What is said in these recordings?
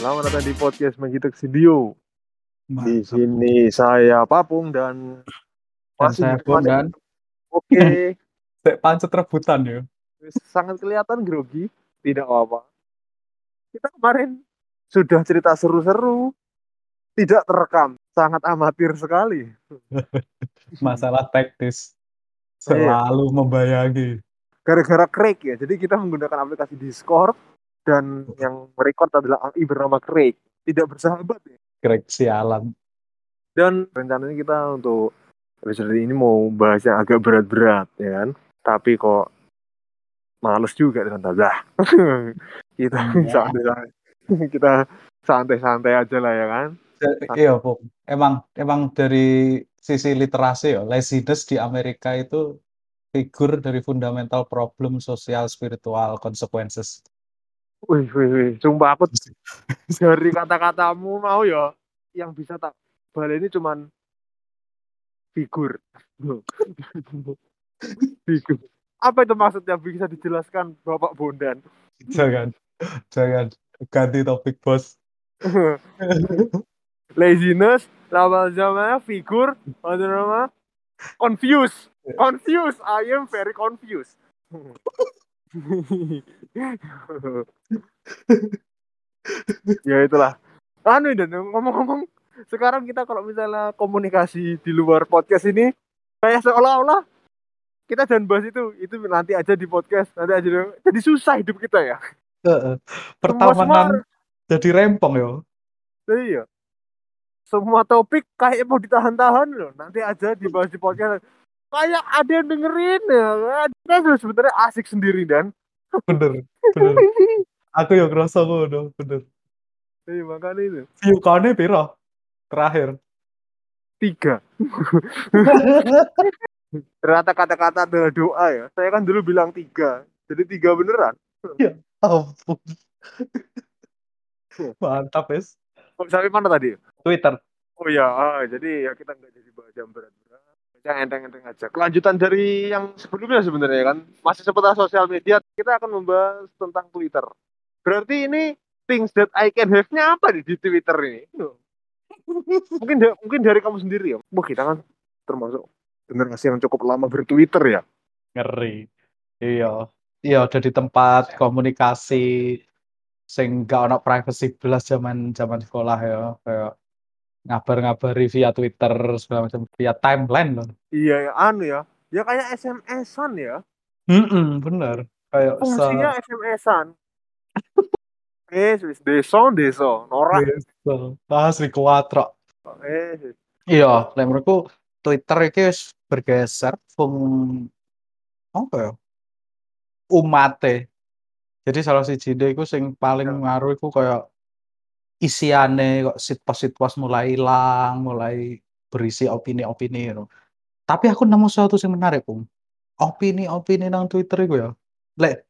Selamat datang di podcast Magitek Studio. Di sini saya Papung dan Dan saya pun dan Oke, Sek pancet rebutan ya. sangat kelihatan grogi. Tidak apa-apa. Kita kemarin sudah cerita seru-seru, tidak terekam, sangat amatir sekali. Masalah teknis Iya. selalu membayangi. Gara-gara Craig ya, jadi kita menggunakan aplikasi Discord dan yang merecord adalah AI bernama Craig. Tidak bersahabat ya. Greg sialan. Dan rencananya kita untuk episode ini mau bahas yang agak berat-berat ya kan. Tapi kok males juga ternyata. Dah. kita Iya. santai kita santai-santai aja lah ya kan. Iya, Pung. Emang emang dari sisi literasi ya, laziness di Amerika itu figur dari fundamental problem sosial spiritual consequences. Wih, wih, wih. Sumpah aku dari kata-katamu mau ya yang bisa tak balik ini cuman figur. figur. Apa itu maksudnya bisa dijelaskan Bapak Bondan? Jangan, jangan ganti topik, Bos. laziness lama zamannya figur ada nama confused confused I am very confused ya itulah anu dan ngomong-ngomong sekarang kita kalau misalnya komunikasi di luar podcast ini kayak seolah-olah kita jangan bahas itu itu nanti aja di podcast nanti aja di- jadi susah hidup kita ya Pertemanan semua- jadi rempong ya. Iya. Semua topik kayak mau ditahan-tahan loh. Nanti aja dibahas di podcast. Kayak ada yang dengerin ya. Tuh sebenarnya asik sendiri dan. Bener, bener. Aku ya ngerasa ngono, bener. Iya makanya itu. View count-nya piro? Terakhir. Tiga. Ternyata kata-kata adalah doa ya. Saya kan dulu bilang tiga. Jadi tiga beneran. Ampun. Mantap, es. Sampai mana tadi? Twitter. Oh ya, ah, jadi ya kita nggak jadi bahas yang berat-berat. Yang enteng-enteng aja. Kelanjutan dari yang sebelumnya sebenarnya kan masih seputar sosial media. Kita akan membahas tentang Twitter. Berarti ini things that I can have-nya apa nih di Twitter ini? Mungkin da- mungkin dari kamu sendiri ya. Wah kita kan termasuk generasi yang cukup lama bertwitter ya. Ngeri. Iya. Iya, udah di tempat komunikasi sing gak ono privacy belas zaman zaman sekolah ya. Kayak ngabar-ngabari via Twitter segala macam via timeline loh. Iya ya, anu ya. Ya kayak SMS-an ya. Mm bener. Kayak se Fungsinya SMS-an. Eh, wis deso deso, norak. se- asli kuatro. Eh, Iya, lek menurutku Twitter iki wis bergeser fung apa ya? Umate. Jadi salah siji iku sing paling Ya. ngaruh iku kayak isiane kok sitpos-sitpos mulai ilang, mulai berisi opini-opini gitu. Tapi aku nemu sesuatu yang menarik, Bung. Opini-opini nang Twitter iku ya. Lek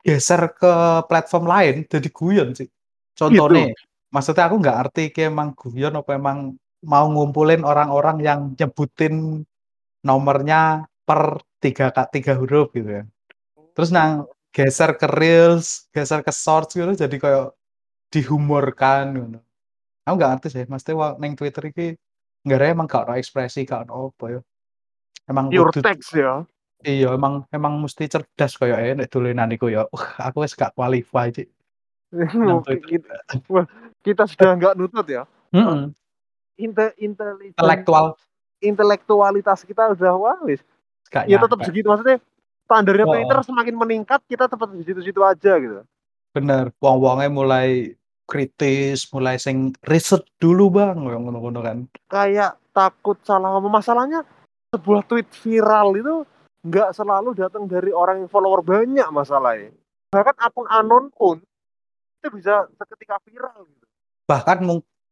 geser ke platform lain jadi guyon sih. Contohnya, maksudnya aku nggak ngerti ki emang guyon apa emang mau ngumpulin orang-orang yang nyebutin nomornya per tiga ka- tiga huruf gitu ya. Terus nang geser ke reels, geser ke shorts gitu jadi kayak dihumorkan gitu. Aku nggak ngerti sih, maksudnya wa- neng Twitter iki nggak ada emang gak ada ekspresi gak ada apa ya. Emang pure kudu- text ya. iya emang emang mesti cerdas kayak eh nek dolenan iku ya. Uh, aku wis gak qualify sih. Nang Oke, Twitter. kita, wah, kita sudah nggak nutut ya. Mm-mm. Inte, intelijen- Intelektual intelektualitas kita udah wah wis. gak Ya tetap nyampe. segitu maksudnya standarnya Oh. Twitter semakin meningkat kita tetap di situ-situ aja gitu. Bener, wong-wongnya mulai kritis, mulai sing riset dulu bang, yang ngono-ngono kan. Kayak takut salah ngomong masalahnya sebuah tweet viral itu nggak selalu datang dari orang yang follower banyak masalahnya. Bahkan akun anon pun itu bisa seketika viral gitu. Bahkan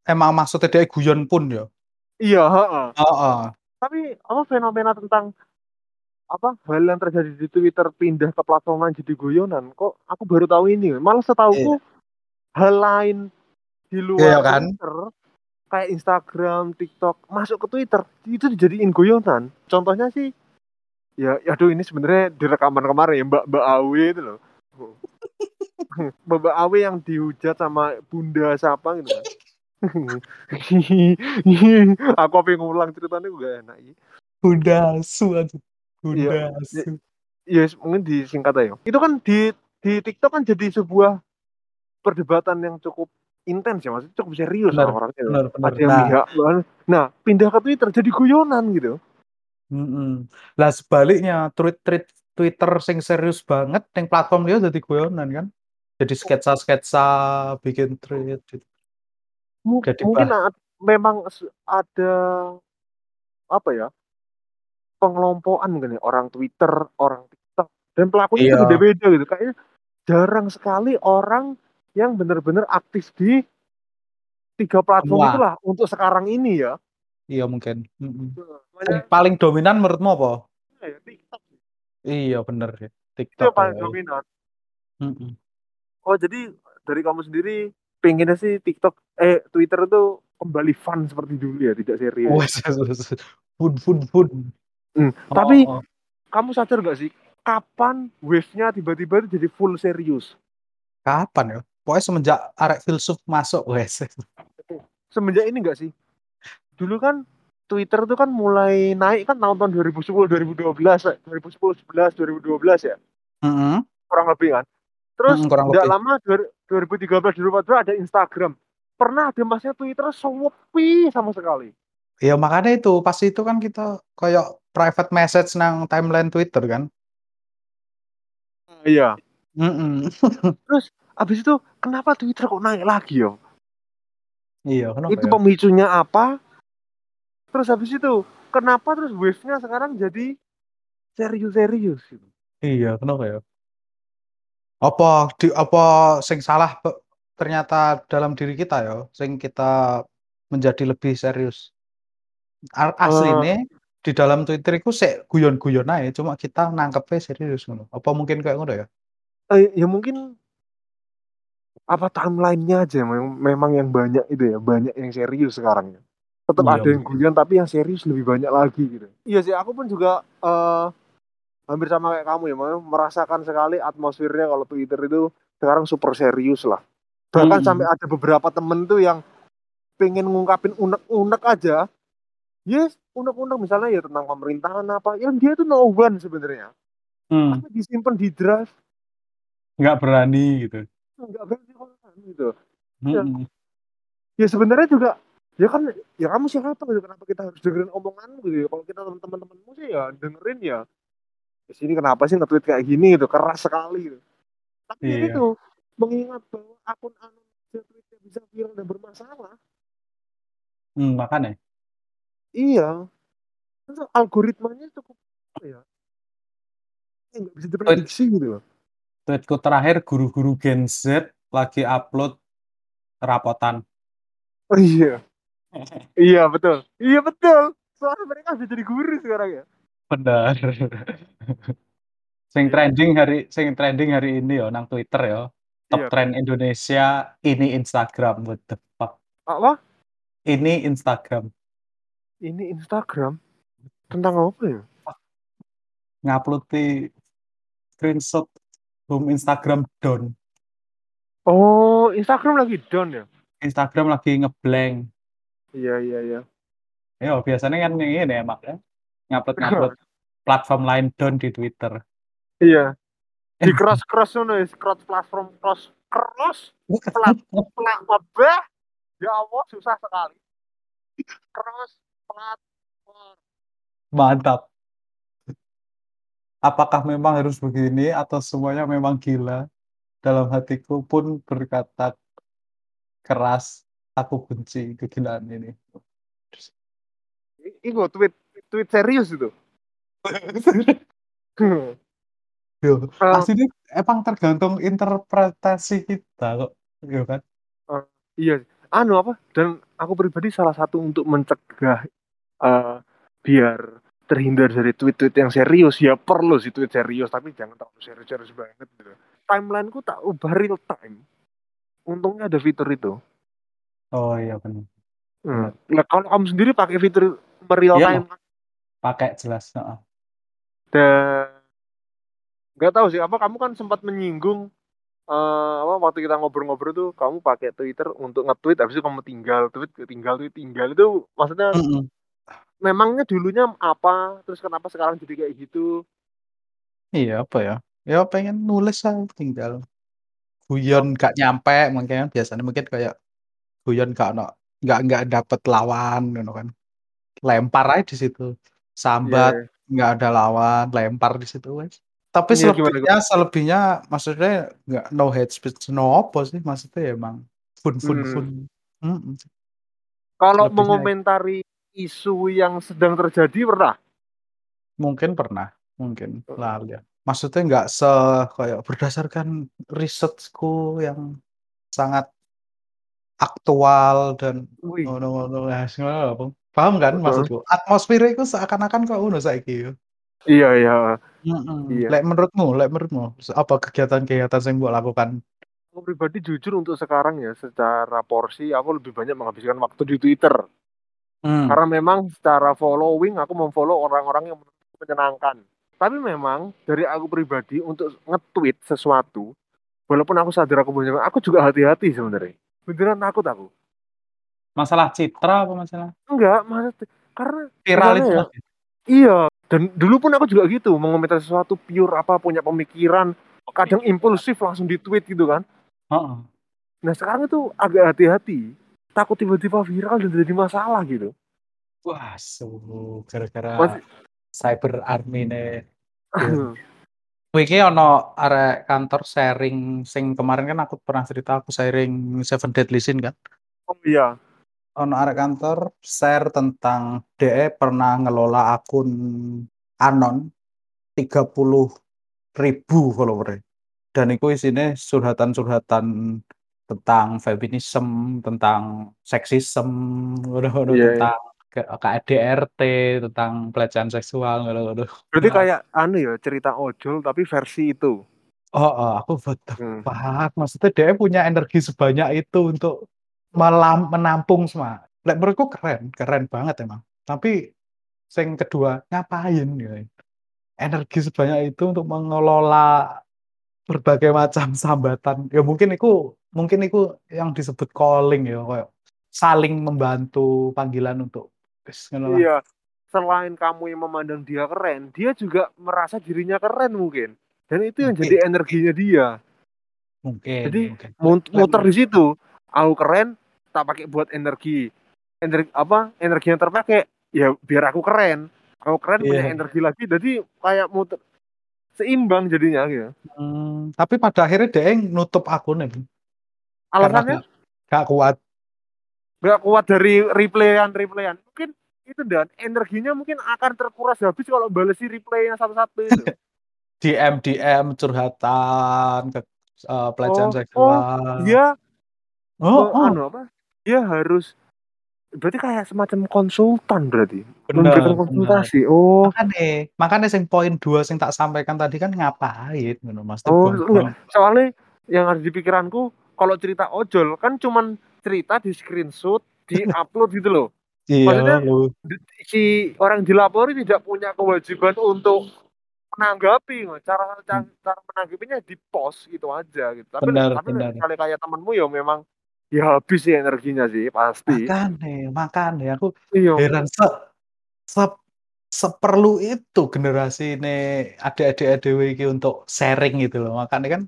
emang maksudnya dia guyon pun ya. Iya, heeh. Heeh. tapi apa fenomena tentang apa hal yang terjadi di Twitter pindah ke platform lain jadi guyonan kok aku baru tahu ini malah setauku hal lain di luar Iya kan? Twitter kayak Instagram, TikTok masuk ke Twitter itu dijadiin guyonan contohnya sih ya aduh ini sebenarnya di rekaman kemarin ya Mbak Mbak Awe itu loh Mbak Awe yang dihujat sama Bunda siapa gitu kan. aku pengen ngulang ceritanya gak enak iki. Bunda Asu aduh. Iya, Bunda ya, Asu. ya mungkin disingkat aja. Itu kan di di TikTok kan jadi sebuah perdebatan yang cukup intens ya, maksudnya cukup serius Benar, orang-orangnya. benar, benar. Ada yang Nah, banget. Nah, pindah ke Twitter jadi guyonan gitu. mm Lah sebaliknya tweet-tweet Twitter sing serius banget yang platform dia jadi guyonan kan. Jadi sketsa-sketsa bikin tweet gitu. Mu- Jadi mungkin memang ada apa ya pengelompokan mungkin ya orang Twitter, orang TikTok dan pelakunya itu Iya. beda-beda gitu. Kayaknya jarang sekali orang yang benar-benar aktif di tiga platform Semua. itulah untuk sekarang ini ya. Iya mungkin. Makanya Yang paling dominan menurutmu apa? ya, TikTok Iya bener ya. itu TikTok yang paling ya. dominan. Mm-mm. Oh jadi dari kamu sendiri pengennya sih TikTok eh Twitter itu kembali fun seperti dulu ya, tidak serius. Fun, fun, fun. Hmm, Oh, Tapi oh. kamu sadar gak sih kapan wave-nya tiba-tiba itu jadi full serius? kapan ya? Pokoknya semenjak arek filsuf masuk wes. Semenjak ini gak sih? Dulu kan Twitter itu kan mulai naik kan tahun-tahun 2010, 2012, 2010, 11, 2012 ya, Heeh. kurang lebih kan. Terus Mm, kurang nggak lebih. lama 2013, 2014 ada Instagram. Pernah ada masnya Twitter sepi sama sekali. Ya makanya itu pas itu kan kita kayak private message nang timeline Twitter kan. Iya. Mm-mm. Abis itu kenapa Twitter kok naik lagi ya? Iya, kenapa itu ya? pemicunya apa? Terus habis itu kenapa terus wave-nya sekarang jadi serius-serius gitu? Iya, kenapa ya? Apa di apa sing salah ternyata dalam diri kita ya, sing kita menjadi lebih serius. A- Aslinya di dalam Twitter itu sek guyon-guyon aja, cuma kita nangkepnya serius ngono. Apa mungkin kayak ngono ya? Eh, ya mungkin apa timelinenya aja memang, memang yang banyak itu ya banyak yang serius sekarang ya? Tetap Iya, ada yang guyon tapi yang serius lebih banyak lagi gitu. Iya sih aku pun juga eh, hampir sama kayak kamu ya Mam. merasakan sekali atmosfernya kalau Twitter itu sekarang super serius lah. Bahkan Mm-mm. sampai ada beberapa temen tuh yang pengen ngungkapin unek-unek aja. Yes unek-unek misalnya ya tentang pemerintahan apa yang dia tuh no one sebenarnya. Hmm, tapi disimpan di drive nggak berani gitu. nggak berani gitu. Iya. Mm-mm. ya sebenarnya juga ya kan ya kamu siapa gitu kenapa kita harus dengerin omonganmu gitu ya? Kalau kita teman-temanmu sih ya dengerin ya. Di sini kenapa sih nge-tweet kayak gini gitu keras sekali gitu. Tapi ya Iya. itu mengingat bahwa akun anonim tweetnya bisa viral dan bermasalah. Hmm, makanya. iya. Terus algoritmanya cukup ya? Ya nggak bisa diprediksi gitu loh. Tweetku terakhir guru-guru Gen Z lagi upload rapotan. oh iya iya betul iya betul soalnya mereka sudah jadi guru sekarang ya Benar. Sing Iya. trending hari sing trending hari ini ya nang Twitter ya. Top Iya. trend Indonesia ini Instagram. What the fuck? apa Ini Instagram. ini Instagram tentang apa ya Ngupload di screenshot home Instagram down. Oh, Instagram lagi down ya? Instagram lagi ngeblank. Iya, iya, iya. Ya biasanya kan yang ini emang ya. Ngupload-ngupload platform lain down di Twitter. Iya. Di cross cross ngono ya, cross platform cross cross plat plat wabah. Ya Allah, susah sekali. Cross platform. Mantap. Apakah memang harus begini atau semuanya memang gila? Dalam hatiku pun berkata keras, aku benci kegilaan ini. Iku tweet tweet serius itu. Yo, aslinya emang tergantung interpretasi kita kok, yo kan? iya. Anu apa? Dan aku pribadi salah satu untuk mencegah eh, biar terhindar dari tweet-tweet yang serius ya perlu sih tweet serius tapi jangan terlalu serius-serius banget gitu. Timelineku tak ubah real time. Untungnya ada fitur itu. Oh iya benar. Hmm. Nah, kalau kamu sendiri pakai fitur real Iya. time Pakai jelas. heeh. dan nggak tahu sih apa kamu kan sempat menyinggung eee, apa, waktu kita ngobrol-ngobrol tuh kamu pakai Twitter untuk nge-tweet habis itu kamu tinggal tweet, tinggal tweet, tinggal itu maksudnya Mhm. memangnya dulunya apa, terus kenapa sekarang jadi kayak gitu? Iya, apa ya, ya pengen nulis aja tinggal. Guyon gak nyampe mungkin biasanya mungkin kayak guyon gak ono nggak nggak dapet lawan ngono kan. Lempar aja di situ, sambat iya. nggak ada lawan, lempar di situ wes. Tapi Iya, gimana selebihnya gimana? selebihnya maksudnya nggak no hate speech, no apa sih, maksudnya ya emang fun fun fun, Mhm. mhm. Kalau Selebihnya mengomentari isu yang sedang terjadi pernah? Mungkin pernah, mungkin, Heeh. lali ya. Maksudnya nggak se kayak berdasarkan research-ku yang sangat aktual dan ngono-ngono, Bang. Paham kan Heeh. maksudku? Atmosfernya iku seakan-akan koyo ngono saiki. Iya iya, Iya. lek menurutmu lek menurutmu, apa kegiatan-kegiatan sing mbok lakukan? Aku pribadi jujur untuk sekarang ya, secara porsi aku lebih banyak menghabiskan waktu di Twitter. Mmm. Karena memang secara following aku mem-follow orang-orang yang menurutku menyenangkan. Tapi memang dari aku pribadi untuk nge-tweet sesuatu, walaupun aku sadar aku punya aku juga hati-hati sebenarnya. Beneran takut aku. Masalah citra apa masalah Enggak, maksud karena Viral itu ya iya, dan dulu pun aku juga gitu, mengomentari sesuatu pure apa, punya pemikiran, kadang impulsif langsung di-tweet gitu kan. Heeh. Nah sekarang itu agak hati-hati, takut tiba-tiba viral dan jadi masalah gitu. Wah, su gara-gara cyber army-ne Dear wingi ono arek kantor sharing sing kemarin kan aku pernah cerita aku sharing Seven Deadly Sins kan. Oh, iya. Ono arek kantor share tentang dhek pernah ngelola akun anon 30.000 follower-e, dan iku isine curhatan-curhatan tentang feminisme, tentang seksisme, Iya iya. tentang ke KDRT, tentang pelecehan seksual, ngono-ngono. Berarti Nah kayak anu ya, cerita ojol tapi versi itu? Heeh, aku what the Mmm. fuck, maksudnya dhek punya energi sebanyak itu untuk melam menampung semua. Lek menurutku keren, keren banget emang. Tapi sing kedua, ngapain gitu. Energi sebanyak itu untuk mengelola berbagai macam sambatan, ya mungkin iku mungkin iku yang disebut calling ya, kayak saling membantu panggilan untuk. Iya, selain kamu yang memandang dia keren, dia juga merasa dirinya keren mungkin, dan itu yang Mungkin. jadi energinya dia. Mungkin Jadi mungkin. Muter di situ, aku keren, tak pakai buat energi. Ener apa, energi yang terpakai, ya biar aku keren. Aku keren punya Iya. energi lagi, jadi kayak muter seimbang jadinya gitu. Mmm, tapi pada akhirnya dhek nutup akunnya. Karena Alasannya? gak gak kuat. Nggak kuat dari replay-an-replay-an. Mungkin itu Dan, energinya mungkin akan terkuras habis kalau balesi replay yang satu-satu itu. DM-DM, curhatan, ke eee, pelecehan Oh oh, seksual. dia me Heeh. anu apa, dia harus berarti kayak semacam konsultan berarti? Memberikan Bener bener. konsultasi? Oh. Makane makane sing poin 2 sing tak sampaikan tadi kan ngapain ngono, maksudnya Oh, enggak, soalnya yang ada di pikiranku kalau cerita ojol kan cuman cerita di-screenshot, di-upload gitu loh. Iya, Maksudnya si orang dilapori tidak punya kewajiban untuk menanggapi, cara ca Mmm. cara menanggapinya di-post gitu aja gitu. Tapi lek Bener tapi bener. misalnya kayak temenmu ya memang, ya habis sih energinya sih, pasti. Makane makane aku Iya. heran se sep seperlu itu generasi ini adik-adike dhewe iki untuk sharing gitu loh, makanya kan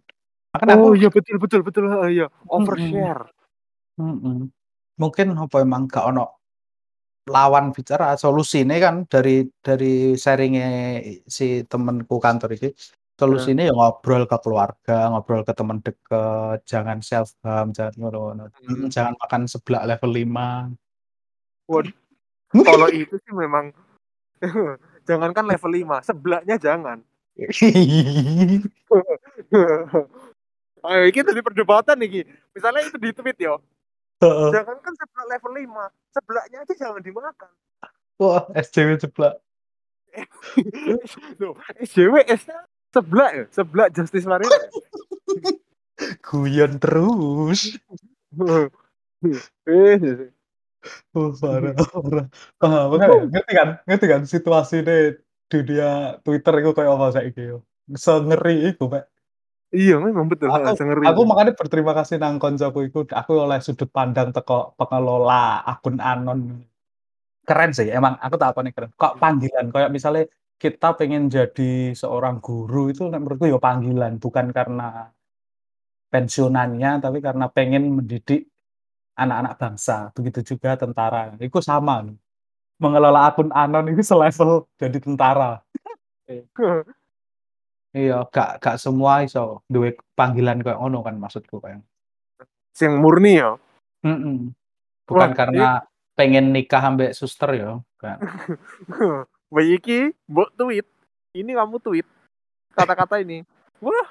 makanya aku Oh, iya betul betul betul, iya, overshare. mhm. Mungkin apa emang gak ono lawan bicara, solusine kan dari dari sharing-e si temenku kantor iki, Heeh. solusine ya ngobrol ke keluarga, ngobrol ke temen deket, jangan self harm, jangan ngono-ngono, mhm, Mmm. jangan makan seblak level 5. Waduh, kalau itu sih memang jangankan level 5, seblaknya jangan. Ayo iki dadi perdebatan iki, misalnya itu di-tweet yo, Heeh. jangankan seblak level 5, seblaknya aja jangan dimakan. Wah, SJW seblak. Loh, SJW S-nya seblak ya? Seblak Justice Mariner ya? Guyon terus. Oh, parah parah. Paham, makanya ngerti kan ngerti kan situasine dunia Twitter iku koyo apa saiki yo, sengeri iku, Pak. Iya memang betul, Aku sengeri aku itu. makanya berterima kasih nang koncoku iku, aku oleh sudut pandang teko pengelola akun anon. Keren sih, emang aku tak akoni keren. Kok panggilan, kayak misalnya kita pengen jadi seorang guru itu menurutku ya panggilan, bukan karena pensiunannya, tapi karena pengen mendidik anak-anak bangsa. Begitu juga tentara, itu sama. Mengelola akun anon itu selevel jadi tentara. Iya, gak gak semua iso duwe panggilan koyo ngono kan maksudku kayak. Sing murni ya. Mhm. Bukan Wah, karena ini pengen nikah ambek suster ya, bukan. Mbak iki mbok tweet, ini kamu tweet kata-kata ini. Wah.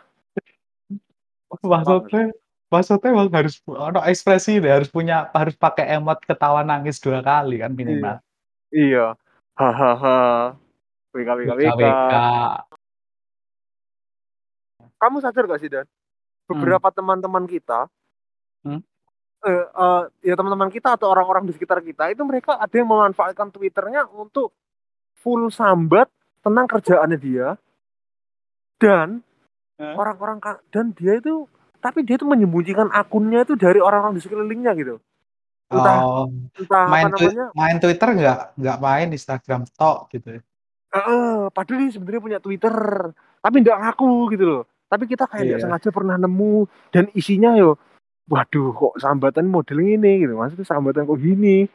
Maksudnya maksudnya emang harus ono ekspresi deh, harus punya harus pakai emot ketawa nangis 2 kali kan Iya. minimal. Iya. Hahaha. WK WK. WK. Kamu sadar gak sih Dan? Hmm. Beberapa teman-teman kita Hmm. eh, eh, ya teman-teman kita atau orang-orang di sekitar kita itu mereka ada yang memanfaatkan Twitternya untuk full sambat tentang kerjaannya dia dan orang-orang ka- dan dia itu tapi dia itu menyembunyikan akunnya itu dari orang-orang di sekelilingnya gitu entah Oh, entah apa main twi namanya main Twitter nggak nggak main Instagram tok gitu eh padahal dia sebenarnya punya Twitter tapi nggak ngaku gitu loh tapi kita kayak nggak Iya. sengaja pernah nemu dan isinya yo waduh kok sambatan model ini gitu maksudnya sambatan kok gini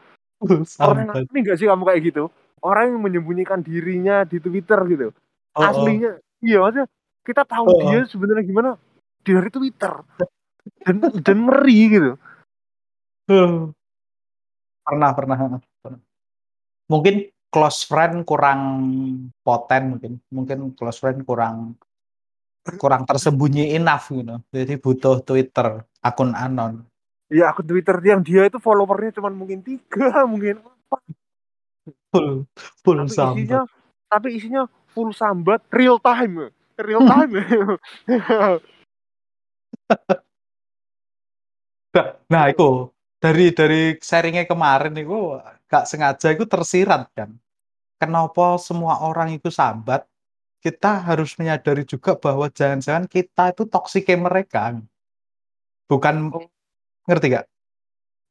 orang ini nggak sih kamu kayak gitu orang yang menyembunyikan dirinya di Twitter gitu Heeh. aslinya iya maksudnya kita tahu Heeh. dia sebenarnya gimana dari Twitter dan dan ngeri gitu. Pernah pernah. Mungkin close friend kurang poten mungkin. Mungkin close friend kurang kurang tersembunyi enough gitu. Jadi butuh Twitter, akun anon. ya akun Twitter yang dia itu followernya cuma mungkin tiga mungkin empat Full full tapi isinya sambat. tapi isinya full sambat real time real time Nah, nah iku dari dari sharing-nya kemarin iku gak sengaja iku tersirat kan. Kenapa semua orang itu sambat, kita harus menyadari juga bahwa jangan-jangan kita itu toksiknya mereka. Bukan Oh. ngerti gak?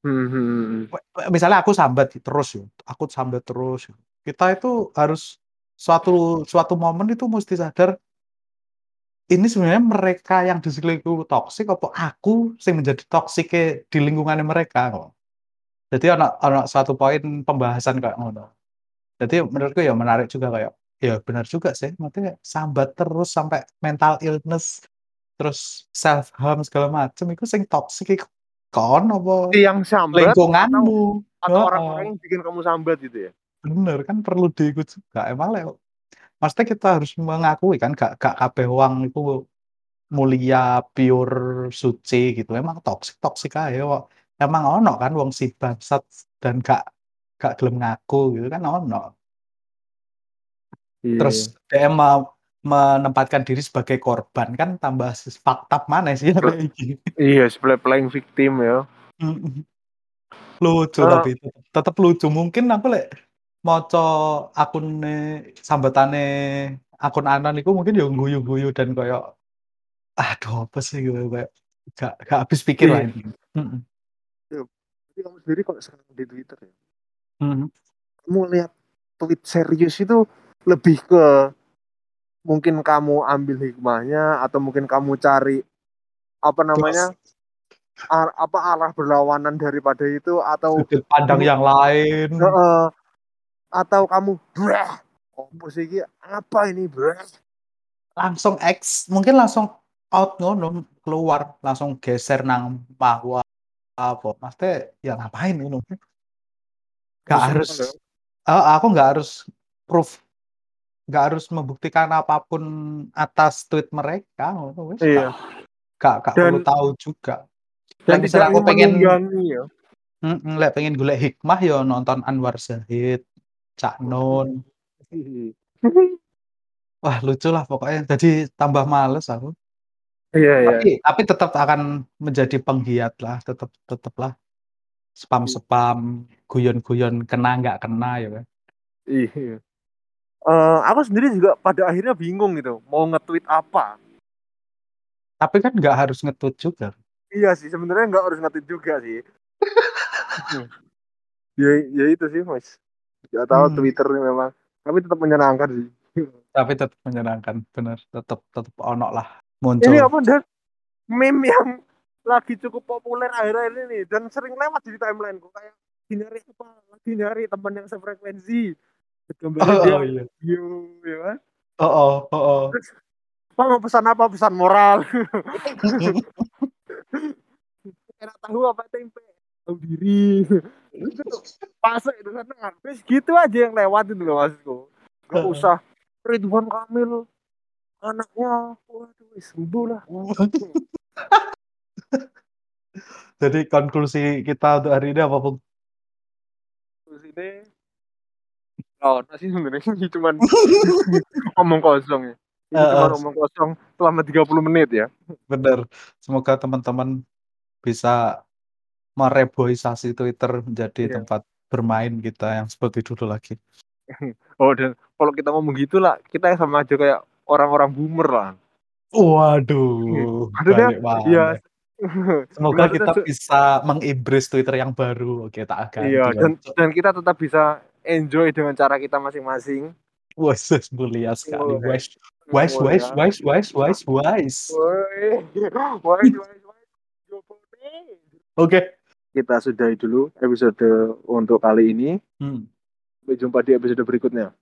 Hmm, Misalnya aku sambat terus ya, aku sambat terus. Kita itu harus suatu suatu momen itu mesti sadar ini sebenarnya mereka yang di sekelilingku toksik apa aku sing menjadi toksik di lingkungannya mereka kok. Jadi ana ana suatu poin pembahasan kayak ngono. Jadi menurutku ya menarik juga kayak ya benar juga sih, maksudnya sambat terus sampai mental illness, terus self harm segala macam itu sing toksik iku kon apa yang sambat lingkunganmu. atau orang-orang yang bikin kamu sambat gitu ya Bener kan perlu diikut juga. Emang lek maksudnya kita harus mengakui kan gak gak kabeh wong iku mulia, pure, suci gitu. Emang toksik toksik ae kok. Emang ono kan wong si bangsat dan gak gak gelem ngaku gitu kan ono. Iya Terus dia mau menempatkan diri sebagai korban kan tambah fakta mana sih iya sebelah playing victim ya. Lucu Eh, tapi tetep lucu. Mungkin aku lek maca akune sambatane akun anon iku mungkin ya guyu-guyu dan koyo aduh apa sih gitu kayak gak gak habis pikir lah iya ini. Mhm. Iya. Jadi kamu sendiri kalau sekarang di Twitter ya Mhm. kamu lihat tweet serius itu lebih ke mungkin kamu ambil hikmahnya atau mungkin kamu cari apa namanya ar- apa arah berlawanan daripada itu atau sudut pandang kamu yang lain. Heeh. atau kamu brah sih ini? apa ini brah Langsung X, mungkin langsung out ngono, keluar, langsung geser nang bahwa apa, maksudnya ya ngapain ngono. Gak Personal harus heeh, aku nggak harus proof nggak harus membuktikan apa pun atas tweet mereka ngono wis iya gak gak perlu tahu juga. dan misalnya aku pengen ya lek pengen golek hikmah ya nonton Anwar Zahid, Cak Nun. Wah lucu lah pokoknya, jadi tambah males aku. iya iya Tapi tapi tetap akan menjadi penggiat lah, tetep teteplah spam-spam, guyon-guyon kena nggak kena ya kan. iya Eh, aku sendiri juga pada akhirnya bingung gitu mau nge-tweet apa Tapi kan nggak harus nge-tweet juga. Iya sih, sebenarnya nggak harus nge-tweet juga sih. ya, ya itu sih, Mas. Gak tahu Hmm. Twitter ini memang, tapi tetap menyenangkan sih. Tapi tetap menyenangkan, bener. Tetap tetap ono lah Ini muncul. apa dan meme yang lagi cukup populer akhir-akhir ini dan sering lewat di timeline kok kayak lagi nyari apa lagi nyari teman yang sefrekuensi gambarnya dia Oh, iya. video ya kan? Oh, oh, oh, oh. terus apa mau pesan apa? Pesan moral. Enak tahu apa tempe? Tahu diri. Pas itu kan. Habis gitu aja yang lewat itu loh maksudku nggak usah. Ridwan Kamil anaknya waduh sembuh lah. Jadi konklusi kita untuk hari ini apa, Bung? terus ini oh sih sebenarnya ini cuman omong kosong ya ini Eh, cuma eh. omong kosong selama 30 menit ya Bener. Semoga teman-teman bisa mereboisasi Twitter menjadi Iya. tempat bermain kita yang seperti dulu lagi. oh dan kalau kita ngomong gitu lah kita sama aja kayak orang-orang boomer lah Waduh, Maksudnya, iya Semoga maksudnya kita se- bisa mengimbris Twitter yang baru. Oke, tak ganti. iya dan dan kita tetap bisa enjoy dengan cara kita masing-masing Wes, mulia sekali. Wes, wes, wes, wes, wes, wes, wes. Oke. kita sudahi dulu episode untuk kali ini Hmm. sampai jumpa di episode berikutnya